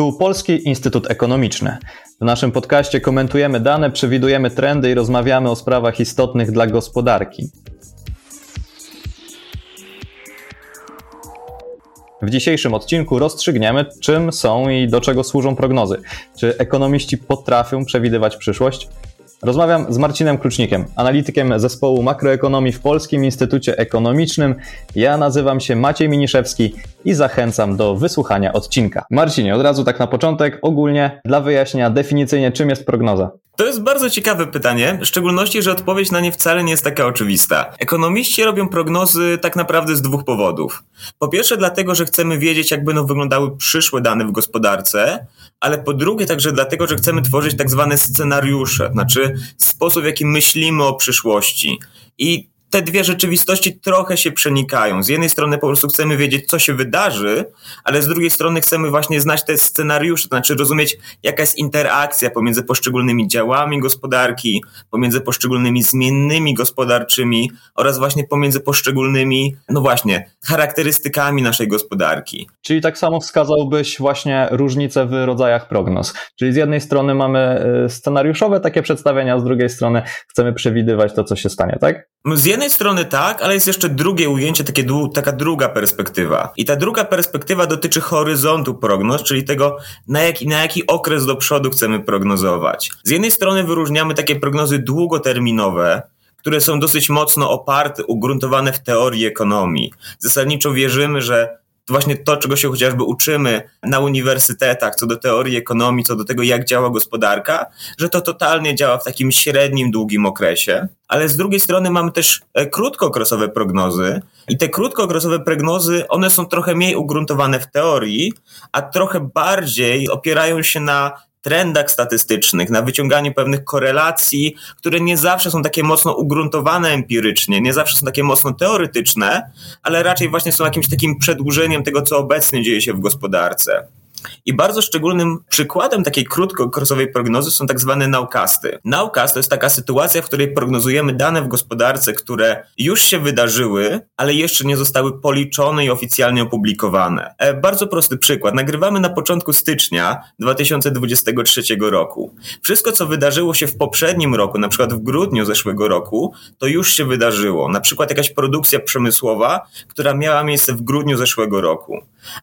Tu Polski Instytut Ekonomiczny. W naszym podcaście komentujemy dane, przewidujemy trendy i rozmawiamy o sprawach istotnych dla gospodarki. W dzisiejszym odcinku rozstrzygniemy, czym są i do czego służą prognozy. Czy ekonomiści potrafią przewidywać przyszłość? Rozmawiam z Marcinem Klucznikiem, analitykiem zespołu makroekonomii w Polskim Instytucie Ekonomicznym. Ja nazywam się Maciej Miniszewski i zachęcam do wysłuchania odcinka. Marcinie, od razu tak na początek, ogólnie dla wyjaśnienia definicyjnie, czym jest prognoza. To jest bardzo ciekawe pytanie, w szczególności, że odpowiedź na nie wcale nie jest taka oczywista. Ekonomiści robią prognozy tak naprawdę z dwóch powodów. Po pierwsze, dlatego, że chcemy wiedzieć, jak będą wyglądały przyszłe dane w gospodarce, ale po drugie, także dlatego, że chcemy tworzyć tak zwane scenariusze, znaczy sposób, w jaki myślimy o przyszłości. I te dwie rzeczywistości trochę się przenikają. Z jednej strony po prostu chcemy wiedzieć, co się wydarzy, ale z drugiej strony chcemy właśnie znać te scenariusze, to znaczy rozumieć, jaka jest interakcja pomiędzy poszczególnymi działami gospodarki, pomiędzy poszczególnymi zmiennymi gospodarczymi oraz właśnie pomiędzy poszczególnymi, no właśnie, charakterystykami naszej gospodarki. Czyli tak samo wskazałbyś właśnie różnice w rodzajach prognoz. Czyli z jednej strony mamy y, scenariuszowe takie przedstawienia, z drugiej strony chcemy przewidywać to, co się stanie, tak? Z jednej strony tak, ale jest jeszcze drugie ujęcie, takie, taka druga perspektywa. I ta druga perspektywa dotyczy horyzontu prognoz, czyli tego, na jaki, na jaki okres do przodu chcemy prognozować. Z jednej strony wyróżniamy takie prognozy długoterminowe, które są dosyć mocno oparte, ugruntowane w teorii ekonomii. Zasadniczo wierzymy, że właśnie to, czego się chociażby uczymy na uniwersytetach, co do teorii ekonomii, co do tego, jak działa gospodarka, że to totalnie działa w takim średnim, długim okresie. Ale z drugiej strony mamy też e, krótkookresowe prognozy i te krótkookresowe prognozy, one są trochę mniej ugruntowane w teorii, a trochę bardziej opierają się na trendach statystycznych, na wyciąganiu pewnych korelacji, które nie zawsze są takie mocno ugruntowane empirycznie, nie zawsze są takie mocno teoretyczne, ale raczej właśnie są jakimś takim przedłużeniem tego, co obecnie dzieje się w gospodarce. I bardzo szczególnym przykładem takiej krótkookresowej prognozy są tak zwane nowcasty. Nowcast to jest taka sytuacja, w której prognozujemy dane w gospodarce, które już się wydarzyły, ale jeszcze nie zostały policzone i oficjalnie opublikowane. E, bardzo prosty przykład. Nagrywamy na początku stycznia 2023 roku. Wszystko, co wydarzyło się w poprzednim roku, na przykład w grudniu zeszłego roku, to już się wydarzyło. Na przykład jakaś produkcja przemysłowa, która miała miejsce w grudniu zeszłego roku.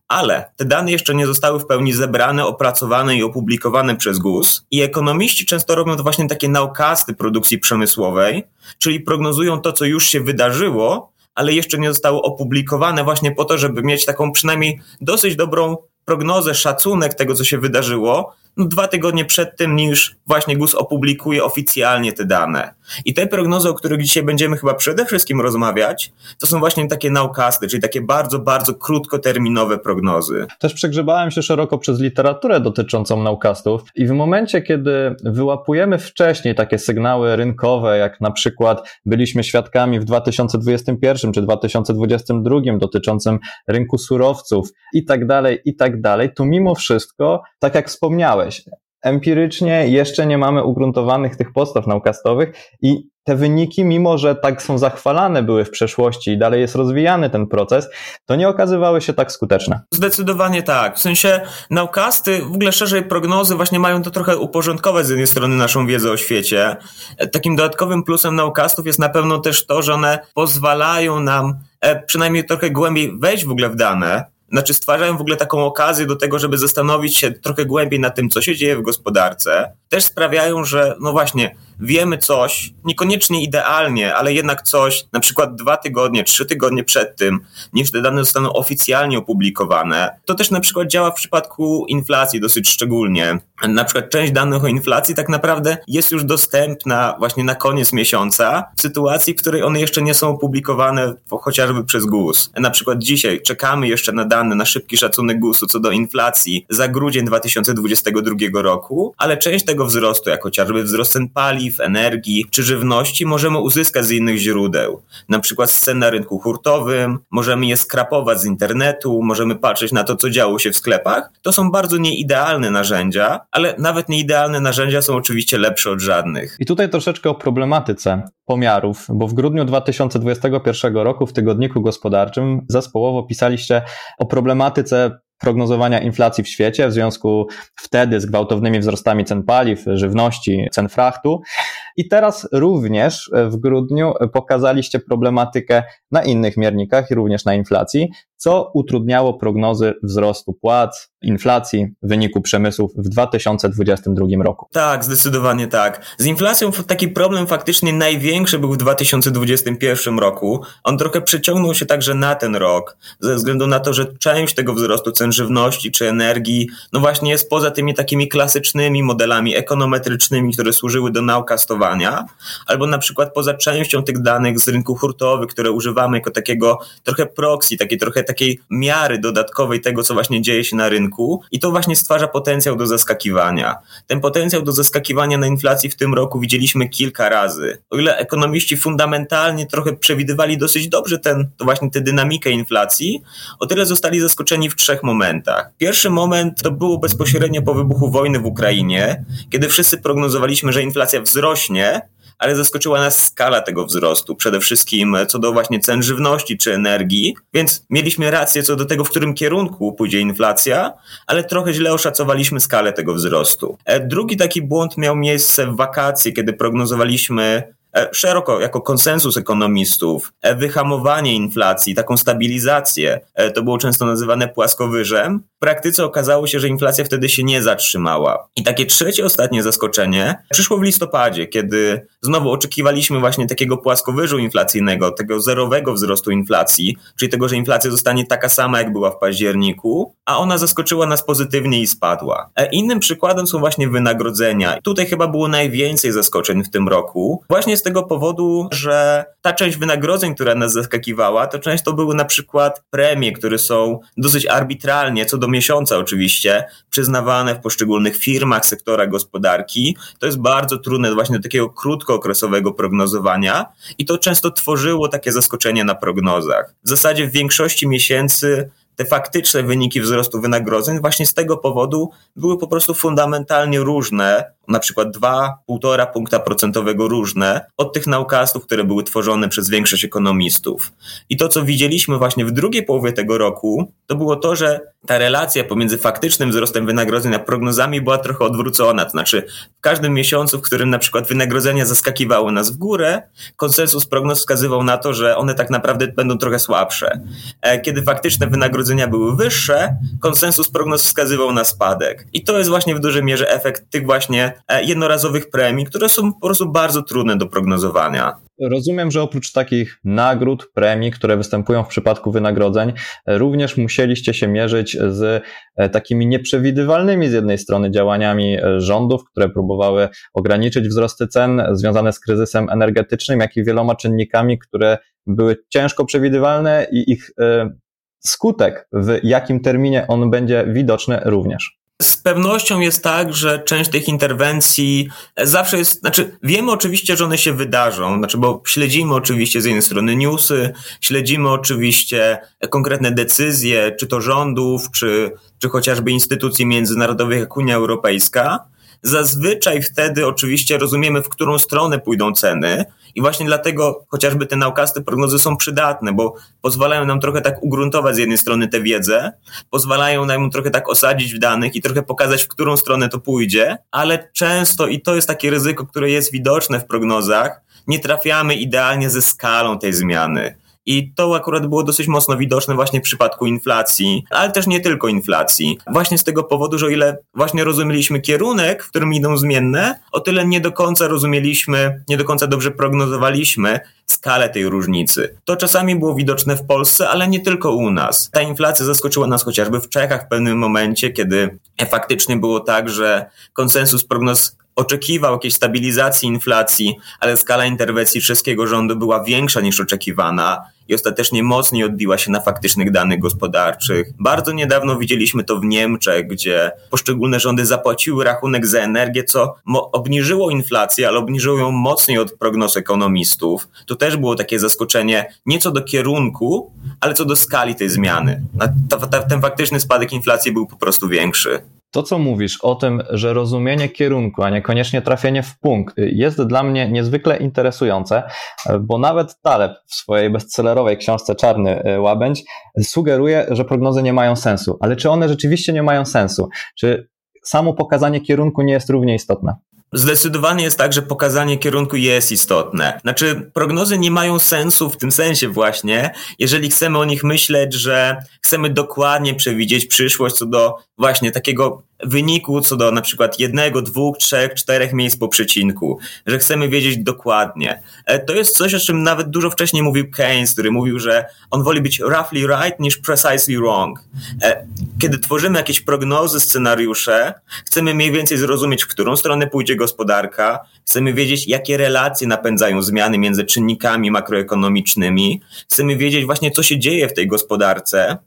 Ale te dane jeszcze nie zostały w pełni zebrane, opracowane i opublikowane przez GUS. I ekonomiści często robią to właśnie takie naukasty produkcji przemysłowej, czyli prognozują to, co już się wydarzyło, ale jeszcze nie zostało opublikowane właśnie po to, żeby mieć taką przynajmniej dosyć dobrą prognozę, szacunek tego, co się wydarzyło, no, dwa tygodnie przed tym, niż właśnie GUS opublikuje oficjalnie te dane. I te prognozy, o których dzisiaj będziemy chyba przede wszystkim rozmawiać, to są właśnie takie nowcasty, czyli takie bardzo, bardzo krótkoterminowe prognozy. Też przegrzebałem się szeroko przez literaturę dotyczącą nowcastów i w momencie, kiedy wyłapujemy wcześniej takie sygnały rynkowe, jak na przykład byliśmy świadkami w 2021 czy 2022 dotyczącym rynku surowców i tak dalej, i tak dalej, to mimo wszystko, tak jak wspomniałeś, Empirycznie jeszcze nie mamy ugruntowanych tych podstaw naukastowych i te wyniki, mimo że tak są zachwalane były w przeszłości i dalej jest rozwijany ten proces, to nie okazywały się tak skuteczne. Zdecydowanie tak. W sensie naukasty, w ogóle szerzej prognozy właśnie mają to trochę uporządkować z jednej strony naszą wiedzę o świecie. Takim dodatkowym plusem naukastów jest na pewno też to, że one pozwalają nam e, przynajmniej trochę głębiej wejść w ogóle w dane, znaczy stwarzają w ogóle taką okazję do tego, żeby zastanowić się trochę głębiej nad tym, co się dzieje w gospodarce. Też sprawiają, że no właśnie, wiemy coś, niekoniecznie idealnie, ale jednak coś, na przykład dwa tygodnie, trzy tygodnie przed tym, niż te dane zostaną oficjalnie opublikowane. To też na przykład działa w przypadku inflacji dosyć szczególnie. Na przykład część danych o inflacji tak naprawdę jest już dostępna właśnie na koniec miesiąca, w sytuacji, w której one jeszcze nie są opublikowane chociażby przez GUS. Na przykład dzisiaj czekamy jeszcze na dane, na szybki szacunek GUS-u co do inflacji za grudzień 2022 roku, ale część tego wzrostu, jak chociażby wzrost cen paliw, energii czy żywności możemy uzyskać z innych źródeł. Na przykład z cen na rynku hurtowym, możemy je skrapować z internetu, możemy patrzeć na to, co działo się w sklepach. To są bardzo nieidealne narzędzia, ale nawet nieidealne narzędzia są oczywiście lepsze od żadnych. I tutaj troszeczkę o problematyce pomiarów, bo w grudniu 2021 roku w tygodniku gospodarczym zespołowo pisaliście o problematyce prognozowania inflacji w świecie w związku wtedy z gwałtownymi wzrostami cen paliw, żywności, cen frachtu. I teraz również w grudniu pokazaliście problematykę na innych miernikach i również na inflacji, co utrudniało prognozy wzrostu płac, inflacji, wyniku przemysłów w 2022 roku. Tak, zdecydowanie tak. Z inflacją taki problem faktycznie największy był w 2021 roku. On trochę przeciągnął się także na ten rok, ze względu na to, że część tego wzrostu cen żywności czy energii, no właśnie jest poza tymi takimi klasycznymi modelami ekonometrycznymi, które służyły do nowcastowania, albo na przykład poza częścią tych danych z rynku hurtowych, które używamy jako takiego trochę proxy, takiej trochę takiej miary dodatkowej tego, co właśnie dzieje się na rynku i to właśnie stwarza potencjał do zaskakiwania. Ten potencjał do zaskakiwania na inflacji w tym roku widzieliśmy kilka razy. O ile ekonomiści fundamentalnie trochę przewidywali dosyć dobrze ten, to właśnie tę dynamikę inflacji, o tyle zostali zaskoczeni w trzech momentach. Pierwszy moment to było bezpośrednio po wybuchu wojny w Ukrainie, kiedy wszyscy prognozowaliśmy, że inflacja wzrośnie, ale zaskoczyła nas skala tego wzrostu, przede wszystkim co do właśnie cen żywności czy energii, więc mieliśmy rację co do tego, w którym kierunku pójdzie inflacja, ale trochę źle oszacowaliśmy skalę tego wzrostu. E, drugi taki błąd miał miejsce w wakacje, kiedy prognozowaliśmy szeroko jako konsensus ekonomistów, e, wyhamowanie inflacji, taką stabilizację, e, to było często nazywane płaskowyżem. W praktyce okazało się, że inflacja wtedy się nie zatrzymała. I takie trzecie, ostatnie zaskoczenie przyszło w listopadzie, kiedy znowu oczekiwaliśmy właśnie takiego płaskowyżu inflacyjnego, tego zerowego wzrostu inflacji, czyli tego, że inflacja zostanie taka sama, jak była w październiku, a ona zaskoczyła nas pozytywnie i spadła. Innym przykładem są właśnie wynagrodzenia. Tutaj chyba było najwięcej zaskoczeń w tym roku. Właśnie z tego powodu, że ta część wynagrodzeń, która nas zaskakiwała, to często były na przykład premie, które są dosyć arbitralnie, co do miesiąca oczywiście, przyznawane w poszczególnych firmach sektora gospodarki. To jest bardzo trudne właśnie do takiego krótkookresowego prognozowania i to często tworzyło takie zaskoczenie na prognozach. W zasadzie w większości miesięcy te faktyczne wyniki wzrostu wynagrodzeń właśnie z tego powodu były po prostu fundamentalnie różne na przykład 2-1,5 punkta procentowego różne od tych naukastów, które były tworzone przez większość ekonomistów. I to, co widzieliśmy właśnie w drugiej połowie tego roku, to było to, że ta relacja pomiędzy faktycznym wzrostem wynagrodzeń a prognozami była trochę odwrócona. To znaczy, w każdym miesiącu, w którym na przykład wynagrodzenia zaskakiwały nas w górę, konsensus prognoz wskazywał na to, że one tak naprawdę będą trochę słabsze. E, kiedy faktyczne wynagrodzenia były wyższe, konsensus prognoz wskazywał na spadek. I to jest właśnie w dużej mierze efekt tych właśnie jednorazowych premii, które są po prostu bardzo trudne do prognozowania. Rozumiem, że oprócz takich nagród, premii, które występują w przypadku wynagrodzeń, również musieliście się mierzyć z e, takimi nieprzewidywalnymi z jednej strony działaniami e, rządów, które próbowały ograniczyć wzrosty cen związane z kryzysem energetycznym, jak i wieloma czynnikami, które były ciężko przewidywalne i ich skutek, w jakim terminie on będzie widoczny również. Z pewnością jest tak, że część tych interwencji zawsze jest, znaczy wiemy oczywiście, że one się wydarzą, znaczy bo śledzimy oczywiście z jednej strony newsy, śledzimy oczywiście konkretne decyzje, czy to rządów, czy, czy chociażby instytucji międzynarodowych jak Unia Europejska. Zazwyczaj wtedy oczywiście rozumiemy, w którą stronę pójdą ceny i właśnie dlatego chociażby te naukaste prognozy są przydatne, bo pozwalają nam trochę tak ugruntować z jednej strony tę wiedzę, pozwalają nam trochę tak osadzić w danych i trochę pokazać, w którą stronę to pójdzie, ale często, i to jest takie ryzyko, które jest widoczne w prognozach, nie trafiamy idealnie ze skalą tej zmiany. I to akurat było dosyć mocno widoczne właśnie w przypadku inflacji, ale też nie tylko inflacji. Właśnie z tego powodu, że o ile właśnie rozumieliśmy kierunek, w którym idą zmienne, o tyle nie do końca rozumieliśmy, nie do końca dobrze prognozowaliśmy skalę tej różnicy. To czasami było widoczne w Polsce, ale nie tylko u nas. Ta inflacja zaskoczyła nas chociażby w Czechach w pewnym momencie, kiedy faktycznie było tak, że konsensus prognoz oczekiwał jakiejś stabilizacji inflacji, ale skala interwencji czeskiego rządu była większa niż oczekiwana i ostatecznie mocniej odbiła się na faktycznych danych gospodarczych. Bardzo niedawno widzieliśmy to w Niemczech, gdzie poszczególne rządy zapłaciły rachunek za energię, co obniżyło inflację, ale obniżyło ją mocniej od prognoz ekonomistów. To też było takie zaskoczenie nie co do kierunku, ale co do skali tej zmiany. Ten faktyczny spadek inflacji był po prostu większy. To, co mówisz o tym, że rozumienie kierunku, a niekoniecznie trafienie w punkt, jest dla mnie niezwykle interesujące, bo nawet Taleb w swojej bestsellerowej książce Czarny Łabędź sugeruje, że prognozy nie mają sensu. Ale czy one rzeczywiście nie mają sensu? Czy samo pokazanie kierunku nie jest równie istotne? Zdecydowanie jest tak, że pokazanie kierunku jest istotne. Znaczy, prognozy nie mają sensu w tym sensie właśnie, jeżeli chcemy o nich myśleć, że chcemy dokładnie przewidzieć przyszłość co do właśnie takiego wyniku co do na przykład jednego, dwóch, trzech, czterech miejsc po przecinku, że chcemy wiedzieć dokładnie. E, to jest coś, o czym nawet dużo wcześniej mówił Keynes, który mówił, że on woli być roughly right niż precisely wrong. E, kiedy tworzymy jakieś prognozy, scenariusze, chcemy mniej więcej zrozumieć, w którą stronę pójdzie gospodarka, chcemy wiedzieć, jakie relacje napędzają zmiany między czynnikami makroekonomicznymi, chcemy wiedzieć właśnie, co się dzieje w tej gospodarce,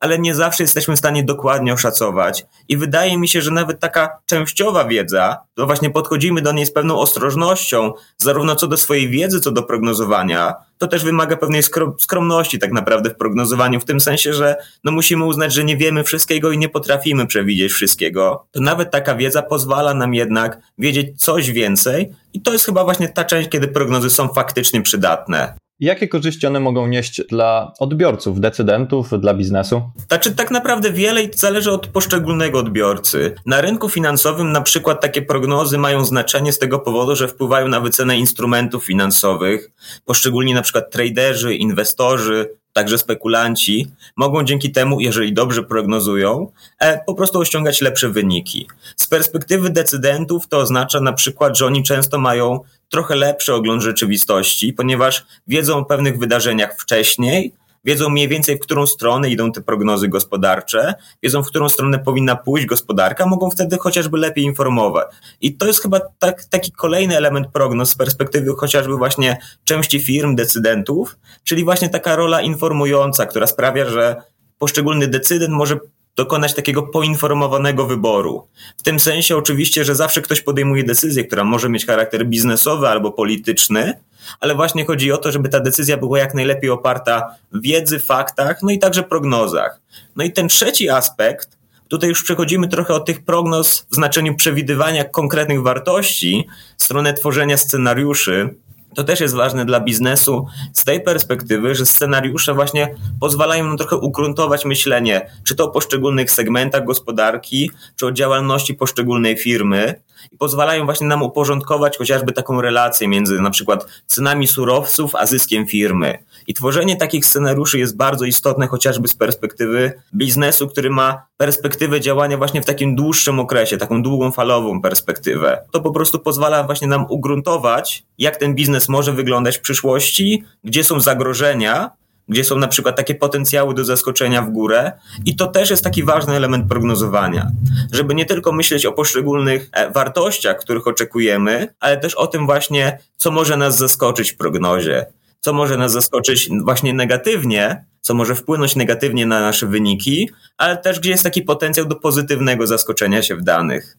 ale nie zawsze jesteśmy w stanie dokładnie oszacować. I wydaje mi się, że nawet taka częściowa wiedza, to właśnie podchodzimy do niej z pewną ostrożnością, zarówno co do swojej wiedzy, co do prognozowania, to też wymaga pewnej skromności tak naprawdę w prognozowaniu, w tym sensie, że no musimy uznać, że nie wiemy wszystkiego i nie potrafimy przewidzieć wszystkiego. To nawet taka wiedza pozwala nam jednak wiedzieć coś więcej i to jest chyba właśnie ta część, kiedy prognozy są faktycznie przydatne. Jakie korzyści one mogą nieść dla odbiorców, decydentów, dla biznesu? Znaczy, tak naprawdę wiele zależy od poszczególnego odbiorcy. Na rynku finansowym na przykład takie prognozy mają znaczenie z tego powodu, że wpływają na wycenę instrumentów finansowych. Poszczególni na przykład traderzy, inwestorzy, także spekulanci mogą dzięki temu, jeżeli dobrze prognozują, e, po prostu osiągać lepsze wyniki. Z perspektywy decydentów to oznacza na przykład, że oni często mają trochę lepszy ogląd rzeczywistości, ponieważ wiedzą o pewnych wydarzeniach wcześniej, wiedzą mniej więcej, w którą stronę idą te prognozy gospodarcze, wiedzą, w którą stronę powinna pójść gospodarka, mogą wtedy chociażby lepiej informować. I to jest chyba tak, taki kolejny element prognoz z perspektywy chociażby właśnie części firm, decydentów, czyli właśnie taka rola informująca, która sprawia, że poszczególny decydent może dokonać takiego poinformowanego wyboru. W tym sensie oczywiście, że zawsze ktoś podejmuje decyzję, która może mieć charakter biznesowy albo polityczny, ale właśnie chodzi o to, żeby ta decyzja była jak najlepiej oparta wiedzy, faktach, no i także prognozach. No i ten trzeci aspekt, tutaj już przechodzimy trochę od tych prognoz w znaczeniu przewidywania konkretnych wartości, stronę tworzenia scenariuszy, to też jest ważne dla biznesu z tej perspektywy, że scenariusze właśnie pozwalają nam trochę ugruntować myślenie, czy to o poszczególnych segmentach gospodarki, czy o działalności poszczególnej firmy i pozwalają właśnie nam uporządkować chociażby taką relację między na przykład cenami surowców a zyskiem firmy. I tworzenie takich scenariuszy jest bardzo istotne chociażby z perspektywy biznesu, który ma perspektywę działania właśnie w takim dłuższym okresie, taką długą falową perspektywę. To po prostu pozwala właśnie nam ugruntować, jak ten biznes może wyglądać w przyszłości, gdzie są zagrożenia, gdzie są na przykład takie potencjały do zaskoczenia w górę i to też jest taki ważny element prognozowania, żeby nie tylko myśleć o poszczególnych e, wartościach, których oczekujemy, ale też o tym właśnie, co może nas zaskoczyć w prognozie, co może nas zaskoczyć właśnie negatywnie, co może wpłynąć negatywnie na nasze wyniki, ale też gdzie jest taki potencjał do pozytywnego zaskoczenia się w danych.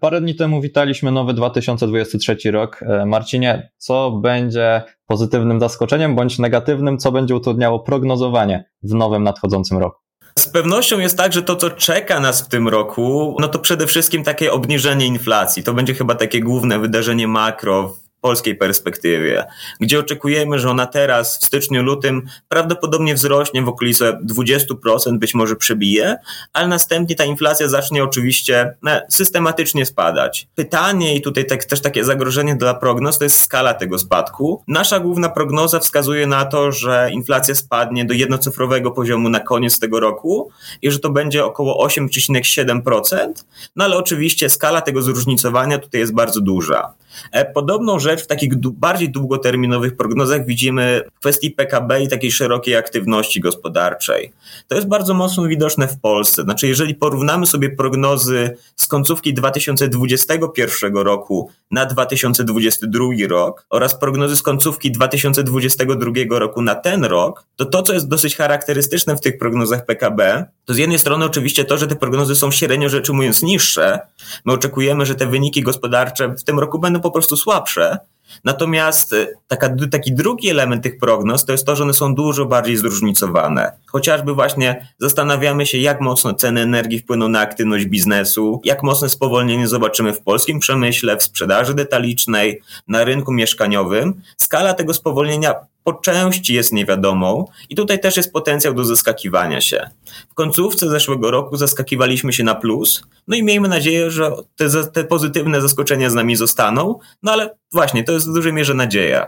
Parę dni temu witaliśmy nowy 2023 rok. E, Marcinie, co będzie pozytywnym zaskoczeniem bądź negatywnym, co będzie utrudniało prognozowanie w nowym nadchodzącym roku? Z pewnością jest tak, że to, co czeka nas w tym roku, no to przede wszystkim takie obniżenie inflacji. To będzie chyba takie główne wydarzenie makro polskiej perspektywie, gdzie oczekujemy, że ona teraz w styczniu, lutym prawdopodobnie wzrośnie w okolice 20%, być może przebije, ale następnie ta inflacja zacznie oczywiście no, systematycznie spadać. Pytanie i tutaj tak, też takie zagrożenie dla prognoz to jest skala tego spadku. Nasza główna prognoza wskazuje na to, że inflacja spadnie do jednocyfrowego poziomu na koniec tego roku i że to będzie około 8,7%, no ale oczywiście skala tego zróżnicowania tutaj jest bardzo duża. E, podobną rzecz w takich bardziej długoterminowych prognozach widzimy w kwestii PKB i takiej szerokiej aktywności gospodarczej. To jest bardzo mocno widoczne w Polsce. Znaczy, jeżeli porównamy sobie prognozy z końcówki 2021 roku na 2022 rok oraz prognozy z końcówki 2022 roku na ten rok, to to, co jest dosyć charakterystyczne w tych prognozach PKB, to z jednej strony oczywiście to, że te prognozy są średnio rzecz ujmując niższe. My oczekujemy, że te wyniki gospodarcze w tym roku będą po prostu słabsze. Natomiast e, taka, taki drugi element tych prognoz to jest to, że one są dużo bardziej zróżnicowane. Chociażby właśnie zastanawiamy się, jak mocno ceny energii wpłyną na aktywność biznesu, jak mocne spowolnienie zobaczymy w polskim przemyśle, w sprzedaży detalicznej, na rynku mieszkaniowym. Skala tego spowolnienia po części jest niewiadomą i tutaj też jest potencjał do zaskakiwania się. W końcówce zeszłego roku zaskakiwaliśmy się na plus, no i miejmy nadzieję, że te, te pozytywne zaskoczenia z nami zostaną, no ale właśnie, to jest w dużej mierze nadzieja.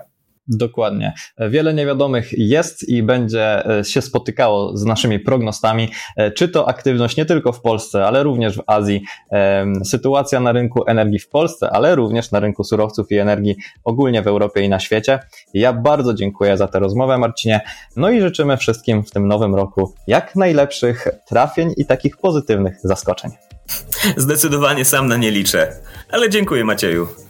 Dokładnie. Wiele niewiadomych jest i będzie e, się spotykało z naszymi prognostami, e, czy to aktywność nie tylko w Polsce, ale również w Azji, sytuacja na rynku energii w Polsce, ale również na rynku surowców i energii ogólnie w Europie i na świecie. Ja bardzo dziękuję za tę rozmowę, Marcinie. No i życzymy wszystkim w tym nowym roku jak najlepszych trafień i takich pozytywnych zaskoczeń. Zdecydowanie sam na nie liczę, ale dziękuję Macieju.